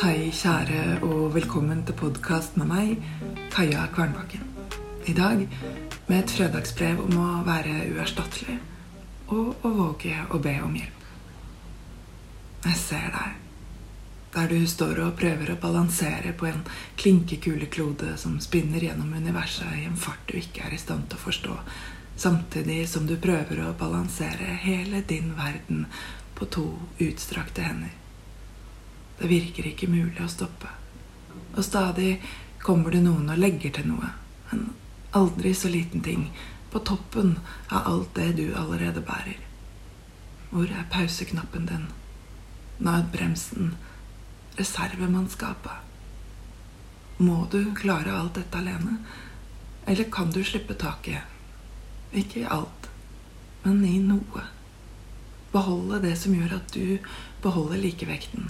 Hei, kjære, og velkommen til podkast med meg, Kaja Kvernbakken. I dag med et fredagsbrev om å være uerstattelig og å våge å be om hjelp. Jeg ser deg, der du står og prøver å balansere på en klinkekuleklode som spinner gjennom universet i en fart du ikke er i stand til å forstå, samtidig som du prøver å balansere hele din verden på to utstrakte hender. Det virker ikke mulig å stoppe. Og stadig kommer det noen og legger til noe. En aldri så liten ting på toppen av alt det du allerede bærer. Hvor er pauseknappen din? Nødbremsen? Reservemannskapet? Må du klare alt dette alene? Eller kan du slippe taket? Ikke i alt, men i noe. Beholde det som gjør at du beholder likevekten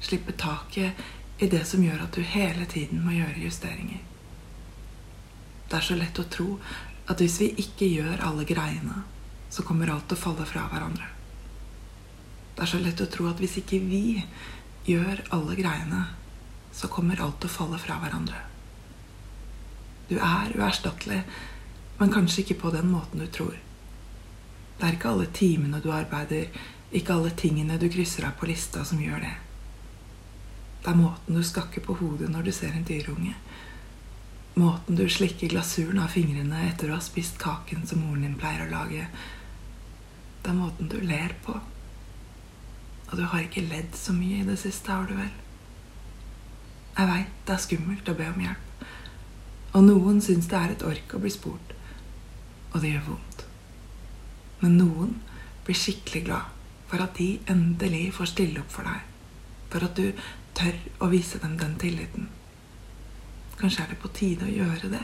slippe taket i det som gjør at du hele tiden må gjøre justeringer. Det er så lett å tro at hvis vi ikke gjør alle greiene, så kommer alt til å falle fra hverandre. Det er så lett å tro at hvis ikke vi gjør alle greiene, så kommer alt til å falle fra hverandre. Du er uerstattelig, men kanskje ikke på den måten du tror. Det er ikke alle timene du arbeider, ikke alle tingene du krysser av på lista, som gjør det. Det er måten du skakker på hodet når du ser en dyrunge. Måten du slikker glasuren av fingrene etter å ha spist kaken som moren din pleier å lage. Det er måten du ler på. Og du har ikke ledd så mye i det siste, har du vel? Jeg veit det er skummelt å be om hjelp. Og noen syns det er et ork å bli spurt. Og det gjør vondt. Men noen blir skikkelig glad for at de endelig får stille opp for deg. For at du tør å vise dem den tilliten. Kanskje er det på tide å gjøre det.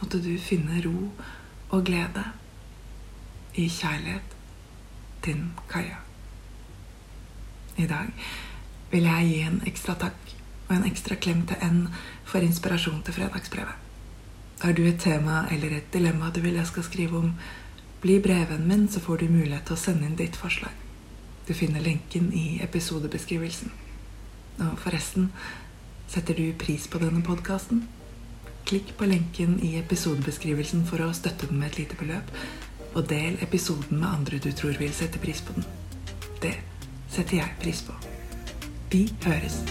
Måtte du finne ro og glede i kjærlighet. Din Kaja. I dag vil jeg gi en ekstra takk og en ekstra klem til N for inspirasjon til fredagsbrevet. Har du et tema eller et dilemma du vil jeg skal skrive om, bli brevvennen min, så får du mulighet til å sende inn ditt forslag. Du finner lenken i episodebeskrivelsen. Og forresten, setter du pris på denne podkasten? Klikk på lenken i episodebeskrivelsen for å støtte den med et lite beløp. Og del episoden med andre du tror vil sette pris på den. Det setter jeg pris på. Vi høres.